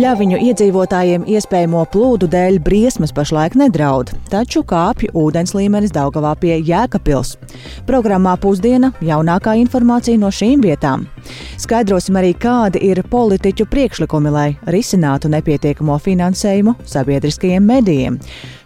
Pļaviņu iedzīvotājiem iespējamo plūdu dēļ briesmas pašlaik nedraud, taču kāpj ūdens līmenis Daugavā pie Jēkabpils. Programmā pusdiena jaunākā informācija no šīm vietām. Skaidrosim arī, kādi ir politiķu priekšlikumi, lai risinātu nepietiekamo finansējumu sabiedriskajiem medijiem.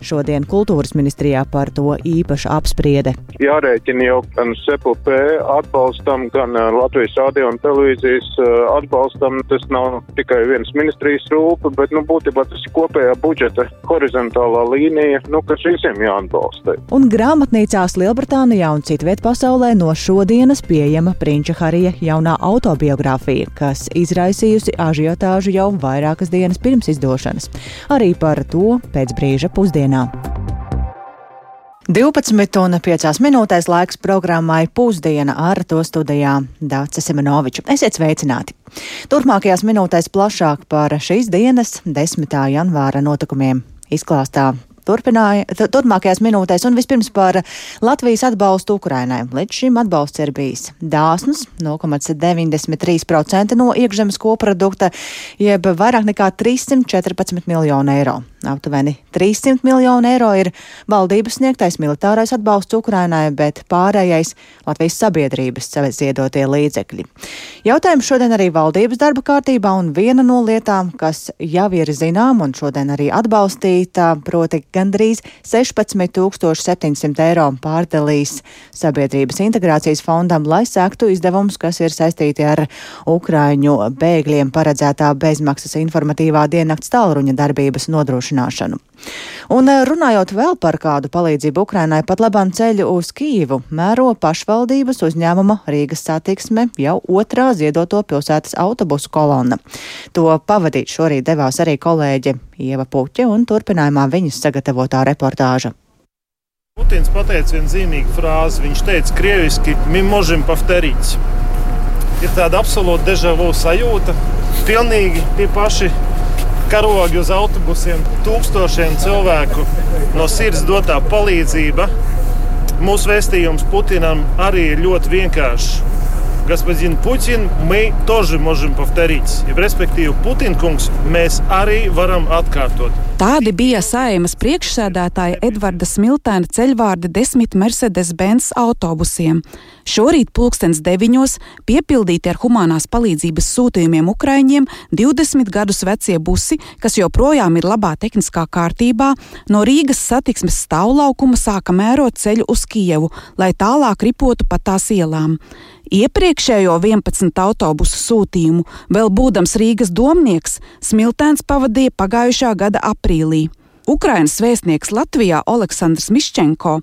Šodien kultūras ministrijā par to īpaša apspriede. Jārēķina jau gan SEPLP atbalstam, gan uh, Latvijas radio un televīzijas uh, atbalstam. Tas nav tikai viens ministrijas rūpa, bet nu, būtībā tas ir kopējā budžeta horizontālā līnija, nu, kas visiem jāatbalsta. Un grāmatnīcās Lielbritānijā un citviet pasaulē no šodienas pieejama Prinča Harija jaunā autobiogrāfija, kas izraisījusi ažiotāžu jau vairākas dienas pirms izdošanas. Arī par to pēc brīža pusdienā. 12,5 minūtēs laiks programmai Pusdiena ar to studijā Dācis Semenoviču. Esiet sveicināti! Turpmākajās minūtēs plašāk par šīs dienas 10. janvāra notikumiem izklāstā turpmākajās minūtēs. Un vispirms par Latvijas atbalstu Ukrainai. Līdz šim atbalsts ir bijis dāsns - 0,93% no iekšzemes koprodukta, jeb vairāk nekā 314 miljonu eiro. Aptuveni 300 miljonu eiro ir valdības sniegtais militārais atbalsts Ukrainai, bet pārējais Latvijas sabiedrības ziedotie līdzekļi. Jautājums šodien arī valdības darba kārtībā, un viena no lietām, kas jau ir zinām un šodien arī atbalstīta, proti gandrīz 16,700 eiro pārdalīs sabiedrības integrācijas fondam, lai sektu izdevumus, kas ir saistīti ar Ukraiņu bēgļiem paredzētā bezmaksas informatīvā diennakts tālruņa darbības nodrošināšanu. Un eh, runājot vēl par kādu palīdzību Ukrainai, pat labam ceļu uz Kīvu mēro pašvaldības uzņēmuma Rīgas satiksme jau otrā ziedoto pilsētas autobusu kolonna. To pavadīt šorīt devās arī kolēģe Ieva Puķa un turpinājumā viņas sagatavotā reportāža. Putins pateica vienu zīmīgu frāzi. Viņš teica, krieviski, mi možem pavterīts. Ir tāda absolūta dežavu sajūta. Pilnīgi tie paši karogi uz autobusiem, tūkstošiem cilvēku no sirds dotā palīdzība. Mūsu vēstījums Putinam arī ir ļoti vienkāršs. Господин Путин, мы тоже можем повторить. Respektīvi, Putina kungs, mēs arī varam atkārtot. Tādi bija saimas priekšsēdētāja Edvarda Smiltēna ceļvārdi desmit Mercedes-Benz autobusiem. Šorīt pulkstens deviņos piepildīti ar humanās palīdzības sūtījumiem Ukraiņiem 20 gadus vecie busi, kas joprojām ir labā tehniskā kārtībā, no Rīgas satiksmes stāvlaukuma sāka mērot ceļu uz Kijevu, lai tālāk ripotu pa tās ielām. Iepriekšējo 11 autobusu sūtījumu, vēl būdams Rīgas domnieks, Smiltēns pavadīja pagājušā gada aprīlī. Ukrainas vēstnieks Latvijā Aleksandrs Miščenko,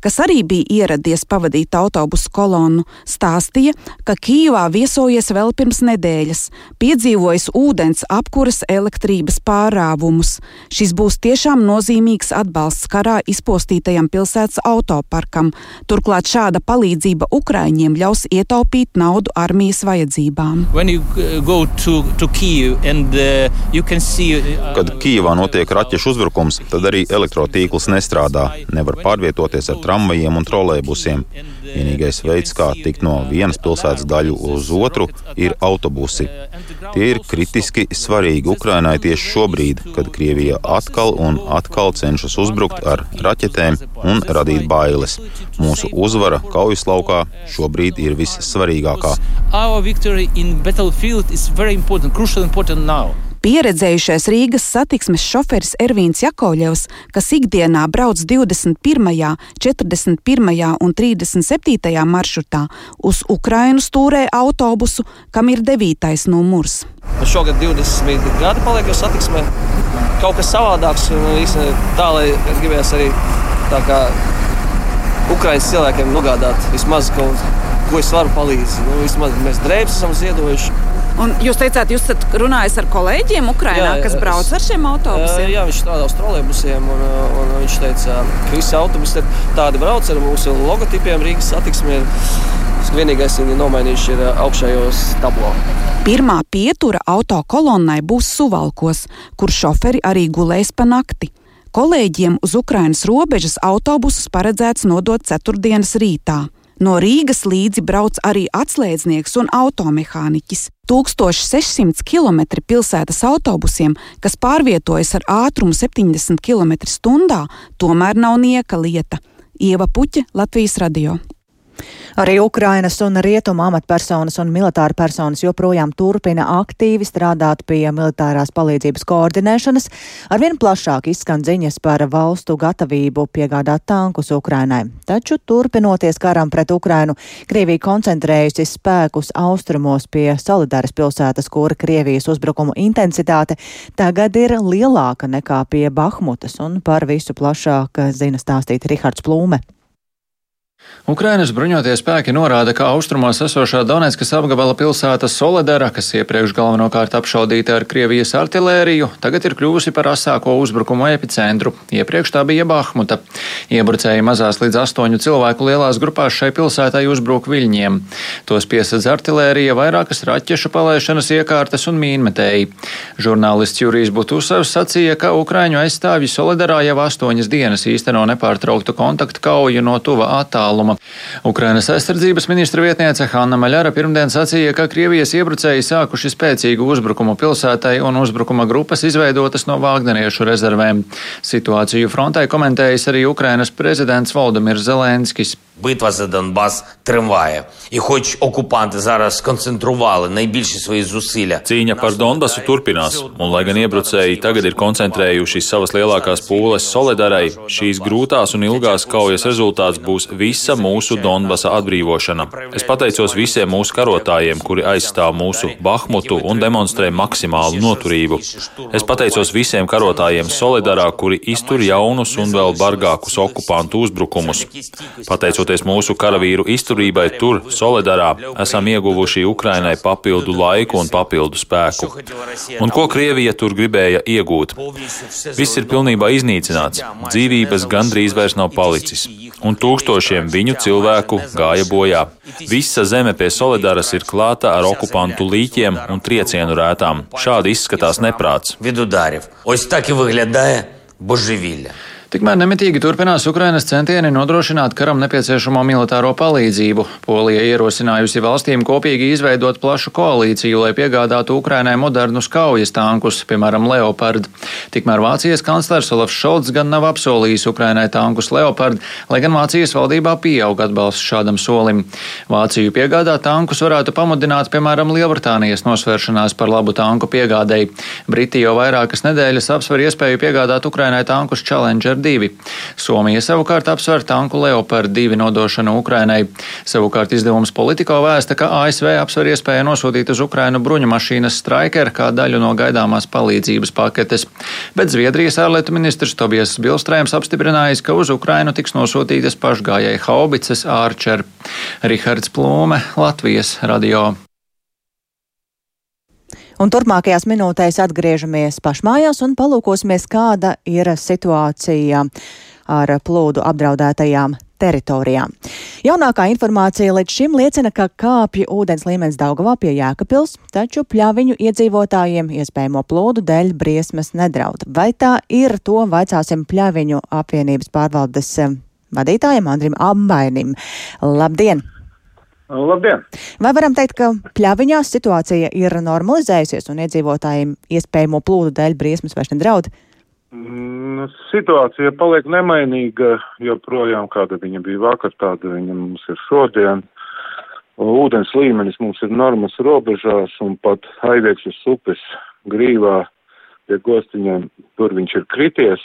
kas arī bija ieradies pavadīt autobusu kolonnu, stāstīja, ka Kijivā viesojies vēl pirms nedēļas, piedzīvojis ūdens, apkuras, elektrības pārāvumus. Šis būs tiešām nozīmīgs atbalsts karā izpostītajam pilsētas autoparkam. Turklāt šāda palīdzība Ukraiņiem ļaus ietaupīt naudu armijas vajadzībām. To, to Kyiv and, uh, see, uh, Kad Kijivā notiek raķešu uzbrukums, trūkums, tad arī elektrotīkls nestrādā. Nevar pārvietoties ar tramvajiem un trolēbusiem. Vienīgais veids, kā tikt no vienas pilsētas daļu uz otru, ir autobusi. Tie ir kritiski svarīgi Ukrainai tieši šobrīd, kad Krievija atkal un atkal cenšas uzbrukt ar raķetēm un radīt bailes. Mūsu uzvara kaujas laukā šobrīd ir vissvarīgākā. Our victory in battlefield is very important, crucial important now. Pieredzējušais Rīgas satiksmes šoferis Ervīns Jakovļevs, kas ikdienā brauc 21., 41. un 37. maršrutā, uz Ukrainu stūrē autobusu, kam ir 9. numurs. Šogad 20 gadi paliek jau satiksmē. Kaut kas savādāks, un īstenībā tā, lai gribējās arī tā kā Ukraiņas cilvēkiem nogādāt vismaz kaut ko, ko es varu palīdzēt. Nu, vismaz mēs drēbes esam ziedojuši. Un jūs teicāt, jūs esat runājis ar kolēģiem Ukrajinā, jā, jā, kas brauc es, ar šiem autobusiem? Jā, viņš strādā uz trolēļbusiem, un, un viņš teica, ka visi autobusi tādi brauc ar mūsu logotipiem Rīgas satiksmē. Vienīgais, viņi nomainījuši ir augšējos tablo. Pirmā pietura auto kolonnai būs Suvalkos, kur šoferi arī gulēs pa nakti. Kolēģiem uz Ukrainas robežas autobusus paredzēts nodot ceturtdienas rītā. No Rīgas līdzi brauc arī atslēdznieks un automehāniķis. 1600 km pilsētas autobusiem, kas pārvietojas ar ātrumu 70 km/h, tomēr nav nieka lieta. Ieva Puķa, Latvijas radio. Arī Ukrainas un Rietuma amatpersonas un militāra personas joprojām turpina aktīvi strādāt pie militārās palīdzības koordinēšanas. Arvien plašāk izskan ziņas par valstu gatavību piegādāt tankus Ukrainai. Taču turpinoties karam pret Ukrainu, Krievija koncentrējusi spēkus austrumos pie Solidaras pilsētas, kura Krievijas uzbrukumu intensitāte tagad ir lielāka nekā pie Bahmutas, un par visu plašāk zina stāstīt Rihards Plūme. Ukrainas bruņotie spēki norāda, ka austrumos esošā Donetskas apgabala pilsēta Soledara, kas iepriekš galvenokārt apšaudīta ar Krievijas artilēriju, tagad ir kļuvusi par asāko uzbrukumu epicentru. Iepriekš tā bija Bahmuta. Iebrucēji mazās līdz astoņu cilvēku lielās grupās šai pilsētai uzbruk viļņiem. Tos piesadz artilērija, vairākas raķešu palaišanas iekārtas un mīnmetēji. Žurnālists Jurijs Butusevs sacīja, ka Ukraiņu aizstāvji Soledarā jau astoņas dienas īsteno nepārtrauktu kontaktu kauju no tuva attāluma. Ukrainas aizsardzības ministra vietniece Hanna Maļara pirmdien sacīja, ka Krievijas iebrucēji sākuši spēcīgu uzbrukumu pilsētai un uzbrukuma grupas izveidotas no Vāgneriešu rezervēm. Situāciju frontē komentējis arī Ukrainas prezidents Valdemirs Zelenskis. Битва за Донбас триває, і хоч окупанти зараз сконцентрували найбільші свої зусилля. Cīņa par Donbasu turpinās, un lai gan iebrucēji tagad ir koncentrējuši savas lielākās pūles Solidarai, šīs grūtās un ilgās kaujas rezultāts būs visa mūsu Donbasa atbrīvošana. Es pateicos visiem mūsu karotājiem, kuri aizstāv mūsu Bahmutu un demonstrē maksimālu noturību. Es pateicos visiem karotājiem Solidarā, kuri iztur jaunus un vēl bargākus okupantu uzbrukumus. Pateicos Pateicoties mūsu karavīru izturībai tur, Solidarā, esam ieguvuši Ukrainai papildu laiku un papildu spēku. Un ko Krievija tur gribēja iegūt? Viss ir pilnībā iznīcināts, dzīvības gandrīz vairs nav palicis, un tūkstošiem viņu cilvēku gāja bojā. Visa zeme pie Solidaras ir klāta ar okupantu līķiem un triecienu rētām. Šādi izskatās neprāts. Ось так і виглядає божевілля. Tikmēr nemitīgi turpinās Ukrainas centieni nodrošināt karam nepieciešamo militāro palīdzību. Polija ierosinājusi valstīm kopīgi izveidot plašu koalīciju, lai piegādātu Ukrainai modernus kaujas tankus, piemēram, Leopard. Tikmēr Vācijas kanclers Olafs Šolts gan nav apsolījis Ukrainai tankus Leopard, lai gan Vācijas valdībā pieaug atbalsts šādam solim. Vāciju piegādāt tankus varētu pamudināt, piemēram, Lielbritānijas nosvēršanās par labu tanku piegādēji. Briti jau vairākas nedēļas apsver iespēju piegādāt Ukrainai tankus Challenger Leopard 2. Somija savukārt apsver tanku Leopard 2 nodošanu Ukrainai. Savukārt izdevums Politiko vēsta, ka ASV apsver iespēju nosūtīt uz Ukrainu bruņu mašīnas Striker kā daļu no gaidāmās palīdzības paketes. Bet Zviedrijas ārlietu ministrs Tobijas Bilstrēms apstiprinājis, ka uz Ukrainu tiks nosūtītas pašgājēji haubices Archer. Rihards Plūme, Latvijas radio. Un turpmākajās minūtēs atgriežamies pašmājās un palūkosimies, kāda ir situācija ar plūdu apdraudētajām teritorijām. Jaunākā informācija līdz šim liecina, ka kāpja ūdens līmenis Daugavā pie Jēkabils, taču pļaviņu iedzīvotājiem iespējamo plūdu dēļ briesmas nedraud. Vai tā ir, to vaicāsim pļaviņu apvienības pārvaldes vadītājiem Andrim Ambainim. Labdien! Labdien! Vai varam teikt, ka pļaviņās situācija ir normalizējusies un iedzīvotājiem iespējamo plūdu dēļ briesmas vairs nedraud? Mm, situācija paliek nemainīga, joprojām kāda viņa bija vakar, tāda viņa mums ir šodien. Ūdens līmenis mums ir normas robežās un pat Aivieksas upes grīvā pie gostiņiem, tur viņš ir krities.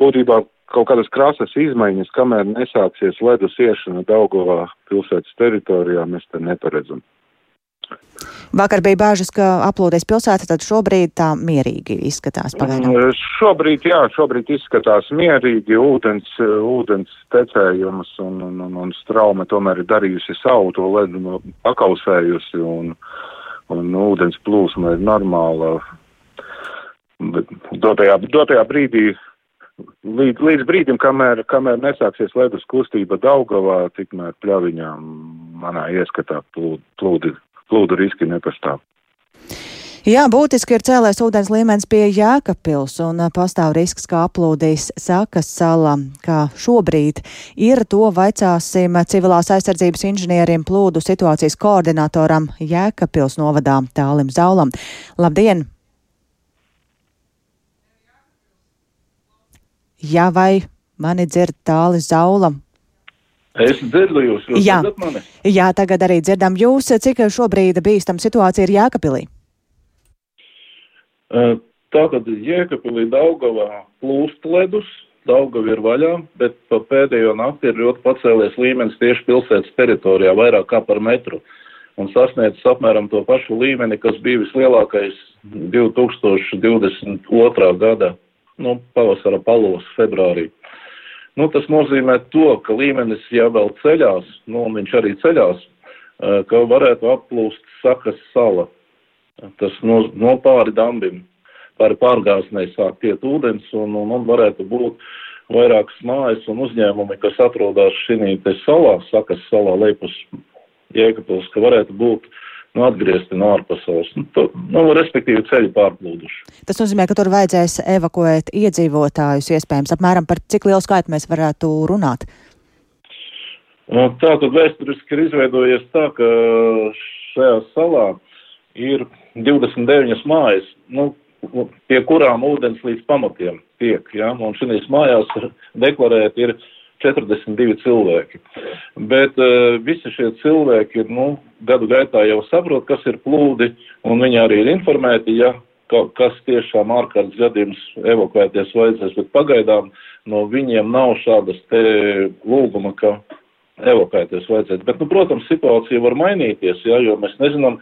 Būtībā kaut kādas krāsas izmaiņas, kamēr nesāksies ledus iešana Daugovā pilsētas teritorijā, mēs te neparedzam. Vakar bija bāžas, ka aplūdēs pilsēta, tad šobrīd tā mierīgi izskatās pagaidām. Mm, šobrīd, jā, šobrīd izskatās mierīgi, ūdens, ūdens tecējums un, un, un, un straume tomēr ir darījusi savu to ledu pakausējusi un, un ūdens plūsma ir normāla. Bet dotajā, dotajā brīdī līdz, līdz brīdim, kamēr, kamēr nesāksies ledus kustība Daugavā, tikmēr pļaviņām manā ieskatā plūdi, plūdi, plūdu riski nepastāv. Jā, būtiski ir cēlēs ūdens līmenis pie Jēkabpils un pastāv risks, ka aplūdīs Sakas sala. Kā šobrīd ir, to vaicāsim civilās aizsardzības inženierim plūdu situācijas koordinatoram Jēkabpils novadā Tālim Zaulam. Labdien! Jā, vai mani dzird Tāli Zaula? Es dzirdu jūs, jūs Jā. dzirdat mani? Jā, tagad arī dzirdam jūs. Cik šobrīd bīstam situācija ir Jēkabpilī? Tātad Jēkabīlī Daugavā plūst ledus, Daugava ir vaļā, bet pa pēdējo nakti ir ļoti pacēlies līmenis tieši pilsētas teritorijā, vairāk kā par metru, un sasniedzis apmēram to pašu līmeni, kas bija vislielākais 2022. gada, nu, pavasara palos februārī. Nu, tas nozīmē to, ka līmenis jau vēl ceļās, nu, un viņš arī ceļās, ka varētu applūst Sakas sala tas no, no pāri dambim, pāri pārgāsnei sāk iet ūdens un, un, un varētu būt vairākas mājas un uzņēmumi, kas atrodas šī salā, sakas salā, lepus Jēkabils, ka varētu būt nu, atgriezti no ārpasaules. Nu, to, nu, respektīvi ceļi pārplūduši. Tas nozīmē, ka tur vajadzēs evakuēt iedzīvotājus iespējams. Apmēram par cik lielu skaitu mēs varētu runāt? Nu, tā tad vēsturiski ir izveidojies tā, ka šajā salā ir 29 mājas, nu, pie kurām ūdens līdz pamatiem tiek. Ja? Un šīs mājās deklarēti ir 42 cilvēki. Bet uh, visi šie cilvēki nu, gadu gaitā jau saprot, kas ir plūdi, un viņi arī ir informēti, ja ka, kas tiešām ārkārtas gadījums evakuēties vajadzēs, bet pagaidām no viņiem nav šādas te lūguma, ka evakuēties vajadzētu. Bet, nu, protams, situācija var mainīties, ja, jo mēs nezinām,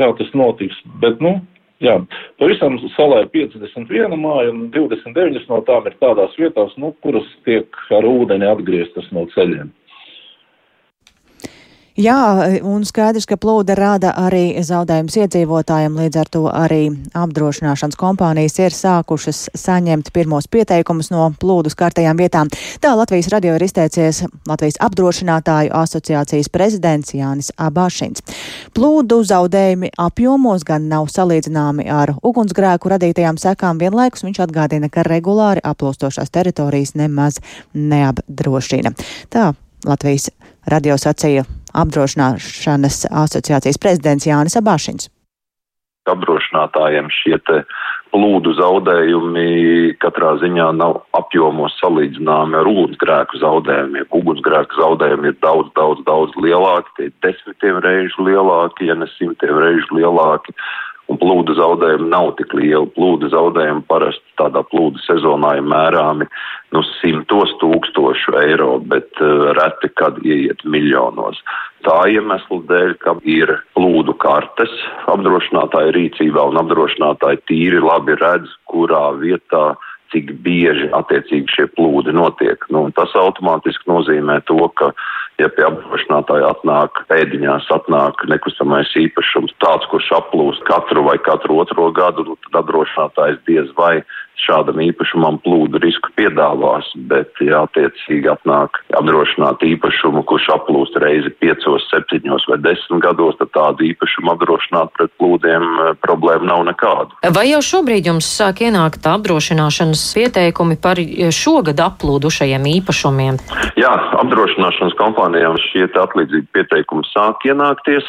kā tas notiks. Bet, nu, jā, pavisam salā ir 51 māja, un 29 no tām ir tādās vietās, nu, kuras tiek ar ūdeni atgrieztas no ceļiem. Jā, un skaidrs, ka plūde rada arī zaudējumus iedzīvotājiem, līdz ar to arī apdrošināšanas kompānijas ir sākušas saņemt pirmos pieteikumus no plūdu skartajām vietām. Tā Latvijas radio ir izteicies Latvijas apdrošinātāju asociācijas prezidents Jānis Abašins. Plūdu zaudējumi apjomos gan nav salīdzināmi ar ugunsgrēku radītajām sekām, vienlaikus viņš atgādina, ka regulāri aplūstošās teritorijas nemaz neapdrošina. Tā Latvijas radio sacīja apdrošināšanas asociācijas prezidents Jānis Abāšins. Apdrošinātājiem šie plūdu zaudējumi katrā ziņā nav apjomos salīdzināmi ar ugunsgrēku zaudējumiem. Ugunsgrēku zaudējumi ir daudz, daudz, daudz lielāki, tie ir desmitiem reižu lielāki, ja ne simtiem reižu lielāki un plūdu zaudējumi nav tik lieli. Plūdu zaudējumi parasti tādā plūdu sezonā ir mērāmi nu, simtos tūkstošu eiro, bet uh, reti kad ieiet miljonos. Tā iemesla dēļ, ka ir plūdu kartes apdrošinātāja rīcībā un apdrošinātāji tīri labi redz, kurā vietā cik bieži attiecīgi šie plūdi notiek. Nu, tas automātiski nozīmē to, ka ja pie apdrošinātāja atnāk pēdiņās, atnāk nekustamais īpašums, tāds, kurš aplūst katru vai katru otro gadu, nu, tad apdrošinātājs diez vai šādam īpašumam plūdu risku piedāvās, bet, ja attiecīgi atnāk apdrošināt īpašumu, kurš aplūst reizi piecos, septiņos vai desmit gados, tad tādu īpašumu apdrošināt pret plūdiem eh, problēma nav nekāda. Vai jau šobrīd jums sāk ienākt apdrošināšanas pieteikumi par šogad aplūdušajiem īpašumiem? Jā, apdrošināšanas kompānijām šie atlīdzīgi pieteikumi sāk ienākties.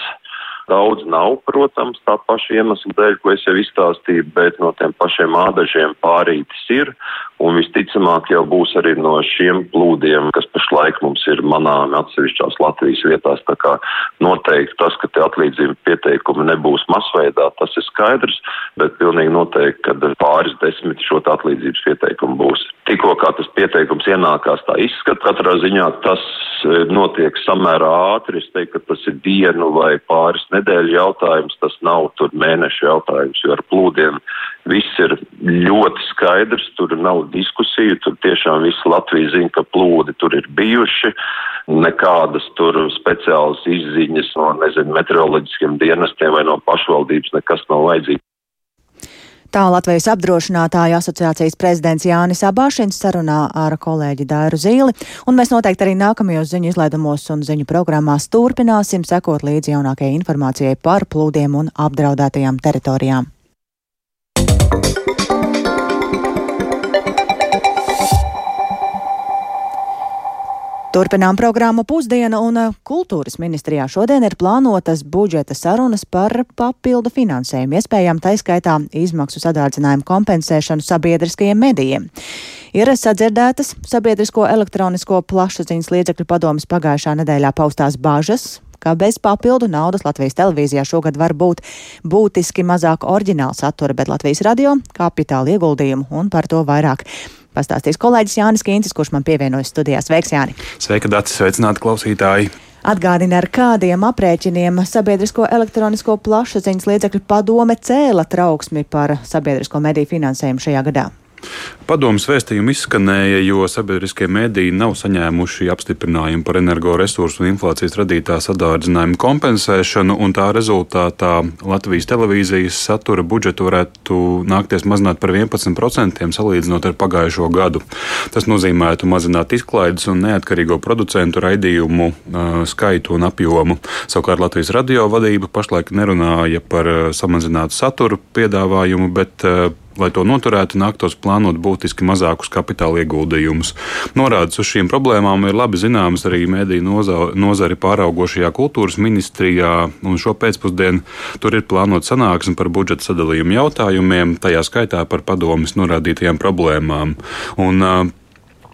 Daudz nav, protams, tā paša iemesla dēļ, ko es jau izstāstīju, bet no tiem pašiem ādažiem pārītis ir, un visticamāk jau būs arī no šiem plūdiem, kas pašlaik mums ir manāmi atsevišķās Latvijas vietās. Tā kā noteikti tas, ka te atlīdzījuma pieteikumi nebūs masveidā, tas ir skaidrs, bet pilnīgi noteikti, ka pāris desmit šo atlīdzības pieteikumu būs. Tikko kā tas pieteikums ienākās, tā izskata katrā ziņā tas e, notiek samērā ātri. Es teiktu, ka tas ir dienu vai pāris nedēļu jautājums, tas nav tur mēnešu jautājums, jo ar plūdiem viss ir ļoti skaidrs, tur nav diskusiju, tur tiešām visi Latvija zina, ka plūdi tur ir bijuši, nekādas tur speciālas izziņas no, nezinu, meteoroloģiskiem dienestiem vai no pašvaldības nekas nav vajadzīgs. Tā Latvijas apdrošinātāju asociācijas prezidents Jānis Abāšins sarunā ar kolēģi Dairu Zīli, un mēs noteikti arī nākamajos ziņu izlaidumos un ziņu programmās turpināsim sekot līdzi jaunākajai informācijai par plūdiem un apdraudētajām teritorijām. Turpinām programmu pusdiena un uh, kultūras ministrijā šodien ir plānotas budžeta sarunas par papildu finansējumu, iespējām taiskaitā izmaksu sadārdzinājumu kompensēšanu sabiedriskajiem medijiem. Ir sadzirdētas sabiedrisko elektronisko plašsaziņas līdzekļu padomas pagājušā nedēļā paustās bažas, ka bez papildu naudas Latvijas televīzijā šogad var būt būtiski mazāk oriģināla satura, bet Latvijas radio kapitāla ieguldījumu un par to vairāk pastāstīs kolēģis Jānis Kīncis, kurš man pievienojas studijās. Sveiks, Jāni! Sveika, Dārts! Sveicināti klausītāji! Atgādina, ar kādiem aprēķiniem sabiedrisko elektronisko plašsaziņas līdzekļu padome cēla trauksmi par sabiedrisko mediju finansējumu šajā gadā. Padomas vēstījumi izskanēja, jo sabiedriskie mēdīji nav saņēmuši apstiprinājumu par energoresursu un inflācijas radītā sadārdzinājumu kompensēšanu, un tā rezultātā Latvijas televīzijas satura budžetu varētu nākties mazināt par 11% salīdzinot ar pagājušo gadu. Tas nozīmētu mazināt izklaides un neatkarīgo producentu raidījumu uh, skaitu un apjomu. Savukārt Latvijas radio vadība pašlaik nerunāja par samazinātu satura piedāvājumu, bet uh, Lai to noturētu, nāktos plānot būtiski mazākus kapitāla ieguldījumus. Norādes uz šīm problēmām ir labi zināmas arī mediju nozari pāraugošajā kultūras ministrijā, un šo pēcpusdienu tur ir plānota sanāksme par budžeta sadalījumu jautājumiem, tajā skaitā par padomis norādītajām problēmām. Un,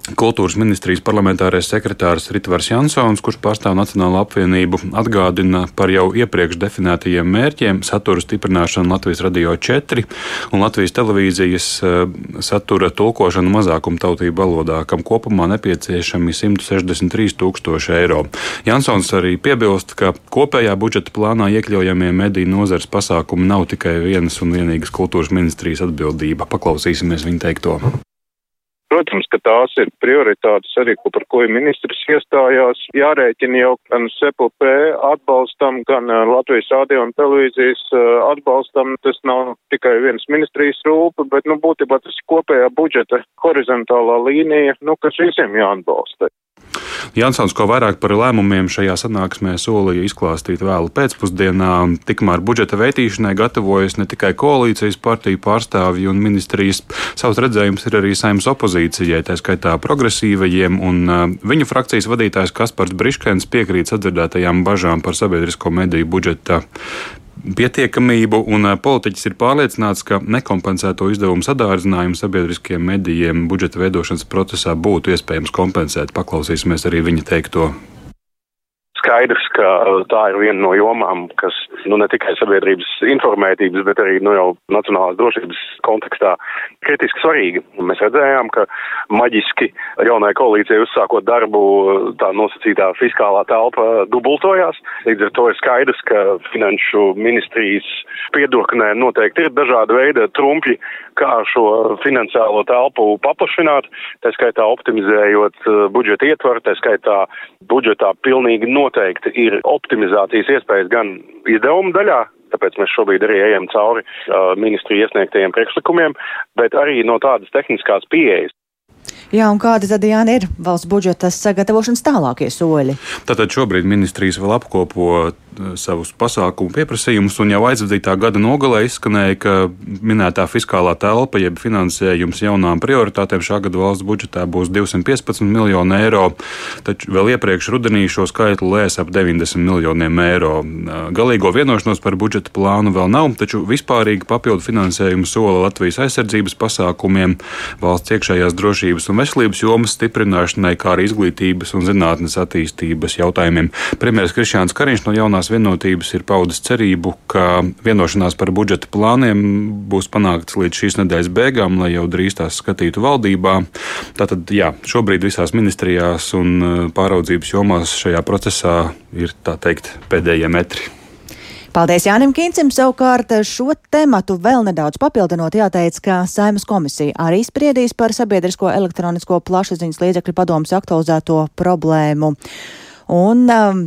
Kultūras ministrijas parlamentārais sekretārs Ritvars Jansons, kurš pārstāv Nacionālo apvienību, atgādina par jau iepriekš definētajiem mērķiem - satura stiprināšanu Latvijas radio 4 un Latvijas televīzijas eh, satura tulkošanu mazākumu tautību valodā, kam kopumā nepieciešami 163 tūkstoši eiro. Jansons arī piebilst, ka kopējā budžeta plānā iekļaujamie mediju nozars pasākumi nav tikai vienas un vienīgas kultūras ministrijas atbildība. Paklausīsimies viņa teikto. Protams, ka tās ir prioritātes arī, par ko ministrs iestājās. Jārēķina jau gan SEPLP atbalstam, gan Latvijas radio un televīzijas atbalstam. Tas nav tikai viens ministrijas rūpa, bet, nu, būtībā tas kopējā budžeta horizontālā līnija, nu, kas visiem jāatbalsta. Jansons, ko vairāk par lēmumiem šajā sanāksmē solīja izklāstīt vēlu pēcpusdienā, tikmēr budžeta veitīšanai gatavojas ne tikai koalīcijas partiju pārstāvji un ministrijas. Savs redzējums ir arī saimnes opozīcijai, tā skaitā progresīvajiem, un viņu frakcijas vadītājs Kaspars Briškens piekrīt sadzirdētajām bažām par sabiedrisko mediju budžeta pietiekamību, un politiķis ir pārliecināts, ka nekompensēto izdevumu sadārdzinājumu sabiedriskiem medijiem budžeta veidošanas procesā būtu iespējams kompensēt. Paklausīsimies arī viņa teikto skaidrs, ka tā ir viena no jomām, kas nu, ne tikai sabiedrības informētības, bet arī nu, jau nacionālās drošības kontekstā kritiski svarīga. Mēs redzējām, ka maģiski jaunai koalīcijai uzsākot darbu, tā nosacītā fiskālā telpa dubultojās. Līdz ar to ir skaidrs, ka finanšu ministrijas piedurknē noteikti ir dažādi veidi trumpi, kā šo finansiālo telpu paplašināt, tā skaitā optimizējot uh, budžeta ietvaru, tā skaitā budžetā pilnīgi noteikti ir optimizācijas iespējas gan izdevumu daļā, tāpēc mēs šobrīd arī ejam cauri uh, ministriju iesniegtajiem priekšlikumiem, bet arī no tādas tehniskās pieejas. Jā, un kādi tad Jāni, ir valsts budžeta sagatavošanas tālākie soļi? Tātad šobrīd ministrijas vēl apkopo savus pasākumu pieprasījumus, un jau aizvadītā gada nogalē izskanēja, ka minētā fiskālā telpa, jeb finansējums jaunām prioritātēm šā gada valsts budžetā būs 215 miljoni eiro, taču vēl iepriekš rudenī šo skaitli lēs ap 90 miljoniem eiro. Galīgo vienošanos par budžeta plānu vēl nav, taču vispārīgi papildu finansējumu sola Latvijas aizsardzības pasākumiem, valsts iekšējās drošības un veselības jomas stiprināšanai, kā arī izglītības un zinātnes attīstības jautājumiem. Premjeras Krišjāns Kariņš no jaunās vienotības ir paudis cerību, ka vienošanās par budžeta plāniem būs panāktas līdz šīs nedēļas beigām, lai jau drīz tās skatītu valdībā. Tātad, jā, šobrīd visās ministrijās un uh, pāraudzības jomās šajā procesā ir tā teikt pēdējie metri. Paldies Jānim Kīncim. Savukārt šo tematu vēl nedaudz papildinot jāteic, ka Saimas komisija arī spriedīs par sabiedrisko elektronisko plašsaziņas līdzekļu padomus aktualizēto problēmu. Un um,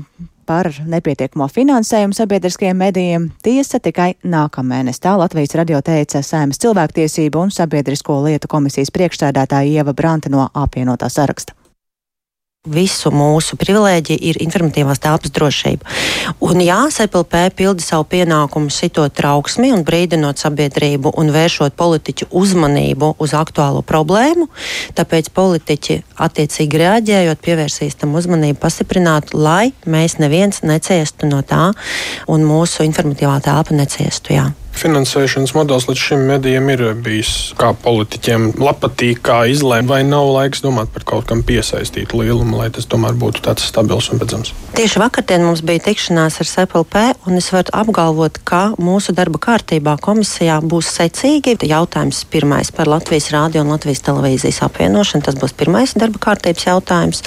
par nepietiekamo finansējumu sabiedriskajiem medijiem tiesa tikai nākamēnes. Tā Latvijas radio teica Saimas cilvēktiesību un sabiedrisko lietu komisijas priekšstādātāja Ieva Branta no apvienotā saraksta visu mūsu privilēģiju ir informatīvās telpas drošība. Un jā, SPLP pilda savu pienākumu sitot trauksmi un brīdinot sabiedrību un vēršot politiķu uzmanību uz aktuālo problēmu. Tāpēc politiķi attiecīgi reaģējot, pievērsīs tam uzmanību, pastiprināt, lai mēs neviens neciestu no tā un mūsu informatīvā telpa neciestu. Jā. Finansēšanas modelis līdz šim medijiem ir bijis kā politiķiem patīk, kā izlēmt, vai nav laiks domāt par kaut kam piesaistītu lielumu, lai tas tomēr būtu tāds stabils un redzams. Tieši vakardien mums bija tikšanās ar SPLP, un es varu apgalvot, ka mūsu darba kārtībā komisijā būs secīgi jautājums pirmais par Latvijas rādio un Latvijas televīzijas apvienošanu. Tas būs pirmais darba kārtības jautājums.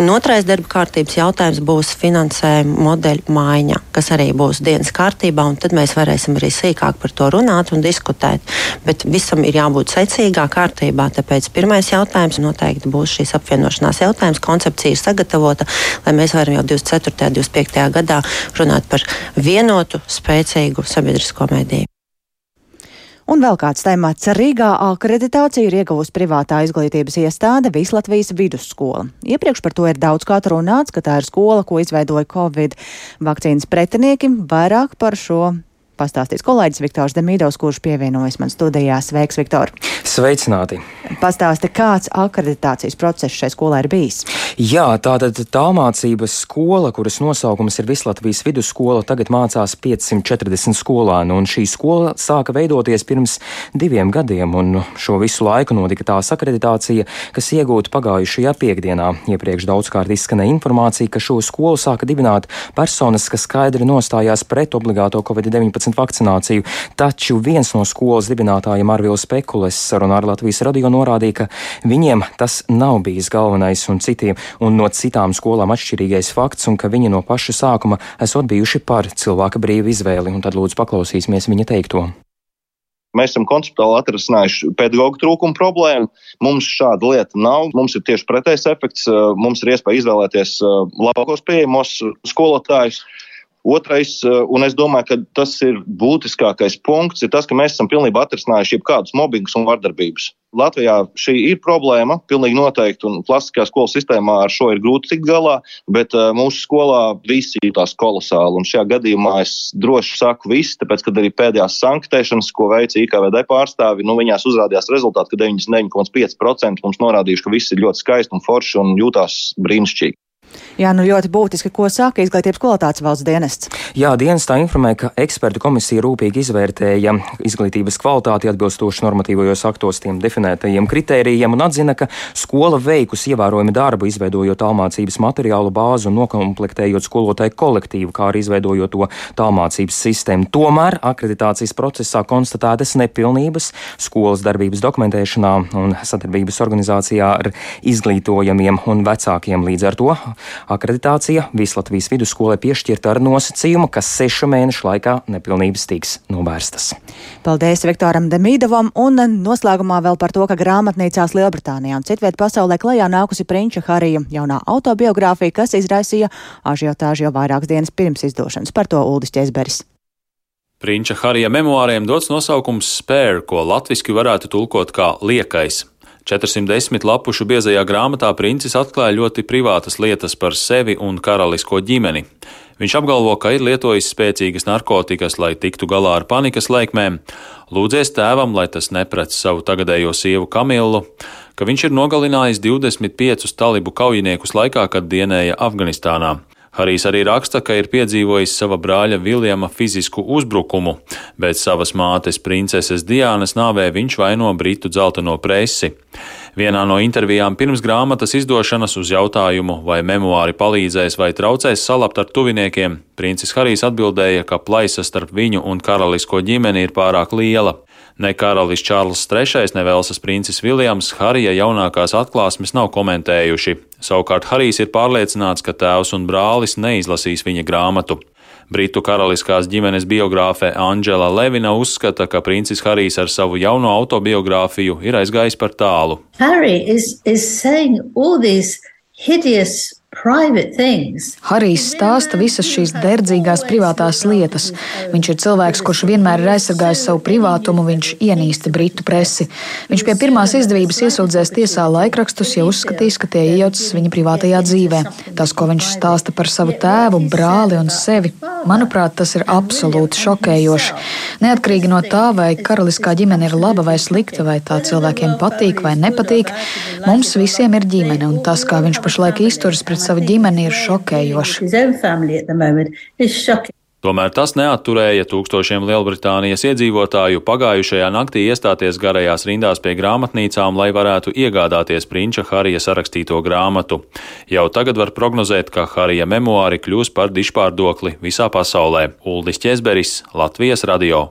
Un otrais darba kārtības jautājums būs finansējuma modeļu maiņa, kas arī būs dienas kārtībā, un tad mēs varēsim arī sīkāk sīkāk par to runāt un diskutēt. Bet visam ir jābūt secīgā kārtībā. Tāpēc pirmais jautājums noteikti būs šīs apvienošanās jautājums. Koncepcija ir sagatavota, lai mēs varam jau 24. un 25. gadā runāt par vienotu, spēcīgu sabiedrisko mediju. Un vēl kāds temats. Rīgā akreditāciju ir ieguvusi privātā izglītības iestāde Vislatvijas vidusskola. Iepriekš par to ir daudz kā runāts, ka tā ir skola, ko izveidoja Covid vakcīnas pretinieki. Vairāk par šo pastāstīs kolēģis Viktors Demīdovs, kurš pievienojas man studijā. Sveiks, Viktor! Sveicināti! Pastāsti, kāds akreditācijas process šai skolai ir bijis? Jā, tātad tālmācības skola, kuras nosaukums ir Vislatvijas vidusskola, tagad mācās 540 skolānu, un šī skola sāka veidoties pirms diviem gadiem, un šo visu laiku notika tās akreditācija, kas iegūta pagājušajā piekdienā. Iepriekš daudzkārt izskanēja informācija, ka šo skolu sāka dibināt personas, kas skaidri nostājās pret obligāto Covid-19 vakcināciju, taču viens no skolas dibinātājiem Arvils Spekulis sarunā ar Latvijas radio norādīja, ka viņiem tas nav bijis galvenais un citiem un no citām skolām atšķirīgais fakts, un ka viņi no paša sākuma esot bijuši par cilvēka brīvu izvēli, un tad lūdzu paklausīsimies viņa teikto. Mēs esam konceptuāli atrisinājuši pedagoģu trūkumu problēmu. Mums šāda lieta nav. Mums ir tieši pretējs efekts. Mums ir iespēja izvēlēties labākos pieejamos skolotājus. Otrais, eh, un es domāju, ka tas ir būtiskākais punkts, ir tas, ka mēs esam pilnībā atrisinājuši jebkādus mobbingus un vardarbības. Latvijā šī ir problēma, pilnīgi noteikti, un klasiskajā skolas sistēmā ar šo ir grūti tikt galā, bet uh, mūsu skolā visi jutās kolosāli. Un šajā gadījumā es droši saku visi, tāpēc, kad arī pēdējās sanktēšanas, ko veica IKVD pārstāvi, nu, viņās uzrādījās rezultāti, ka 99,5% mums norādījuši, ka viss ir ļoti skaisti un forši un jūtās brīnišķīgi. Jā, nu ļoti būtiski, ko saka izglītības kvalitātes valsts dienests. Jā, dienestā informē, ka ekspertu komisija rūpīgi izvērtēja izglītības kvalitāti atbilstoši normatīvajos aktos tiem definētajiem kritērijiem un atzina, ka skola veikus ievērojami darbu, izveidojot tālmācības materiālu bāzu un nokomplektējot skolotāju kolektīvu, kā arī izveidojot to tālmācības sistēmu. Tomēr akreditācijas procesā konstatētas nepilnības skolas darbības dokumentēšanā un sadarbības organizācijā ar izglītojamiem un vecākiem līdz ar to Akreditācija Vislatvijas vidusskolai piešķirta ar nosacījumu, ka sešu mēnešu laikā nepilnības tiks novērstas. Paldies Viktoram Demīdovam un noslēgumā vēl par to, ka grāmatnīcās Lielbritānijā un citviet pasaulē klajā nākusi Prinča Harija jaunā autobiogrāfija, kas izraisīja ažiotāžu jau vairākas dienas pirms izdošanas. Par to Uldis Ķezberis. Prinča Harija memoāriem dots nosaukums Spēr, ko latviski varētu tulkot kā liekais. 410 lapušu biezajā grāmatā princis atklāja ļoti privātas lietas par sevi un karalisko ģimeni. Viņš apgalvo, ka ir lietojis spēcīgas narkotikas, lai tiktu galā ar panikas laikmēm, lūdzies tēvam, lai tas neprec savu tagadējo sievu Kamilu, ka viņš ir nogalinājis 25 talibu kaujiniekus laikā, kad dienēja Afganistānā. Harijs arī raksta, ka ir piedzīvojis sava brāļa Viljama fizisku uzbrukumu, bet savas mātes princeses Diānas nāvē viņš vaino Britu dzelteno presi. Vienā no intervijām pirms grāmatas izdošanas uz jautājumu, vai memoāri palīdzēs vai traucēs salabt ar tuviniekiem, princis Harijs atbildēja, ka plaisa starp viņu un karalisko ģimeni ir pārāk liela. Ne karalis Čārls III, ne Velsas princis Viljams Harija jaunākās atklāsmes nav komentējuši. Savukārt Harijs ir pārliecināts, ka tēvs un brālis neizlasīs viņa grāmatu. Britu karaliskās ģimenes biogrāfe Anģela Levina uzskata, ka princis Harijs ar savu jauno autobiogrāfiju ir aizgājis par tālu. Harry is, is Harijs stāsta visas šīs derdzīgās privātās lietas. Viņš ir cilvēks, kurš vienmēr ir aizsargājis savu privātumu, viņš ienīsta britu presi. Viņš pie pirmās izdevības iesūdzēs tiesā laikrakstus, ja uzskatīs, ka tie iejaucas viņa privātajā dzīvē. Tas, ko viņš stāsta par savu tēvu, brāli un sevi, manuprāt, tas ir absolūti šokējoši. Neatkarīgi no tā, vai karaliskā ģimene ir laba vai slikta, vai tā cilvēkiem patīk vai nepatīk, mums visiem ir ģimene, un tas, kā viņš pašlaik izturas pret savu ģimeni, ir šokējoši. Tomēr tas neatturēja tūkstošiem Lielbritānijas iedzīvotāju pagājušajā naktī iestāties garajās rindās pie grāmatnīcām, lai varētu iegādāties prinča Harija sarakstīto grāmatu. Jau tagad var prognozēt, ka Harija memoāri kļūs par dišpārdokli visā pasaulē. Uldis Česberis, Latvijas radio.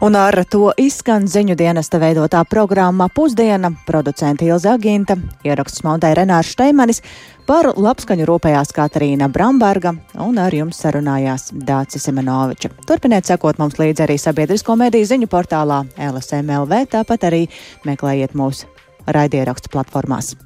Un ar to izskan ziņu dienesta veidotā programma Pusdiena, producenta Ilza Aginta, ierakstus montēja Renārs Šteimanis, par labskaņu rūpējās Katarīna Bramberga un ar jums sarunājās Dācis Semenoviča. Turpiniet sekot mums līdzi arī sabiedrisko mediju ziņu portālā LSMLV, tāpat arī meklējiet mūsu raidierakstu platformās.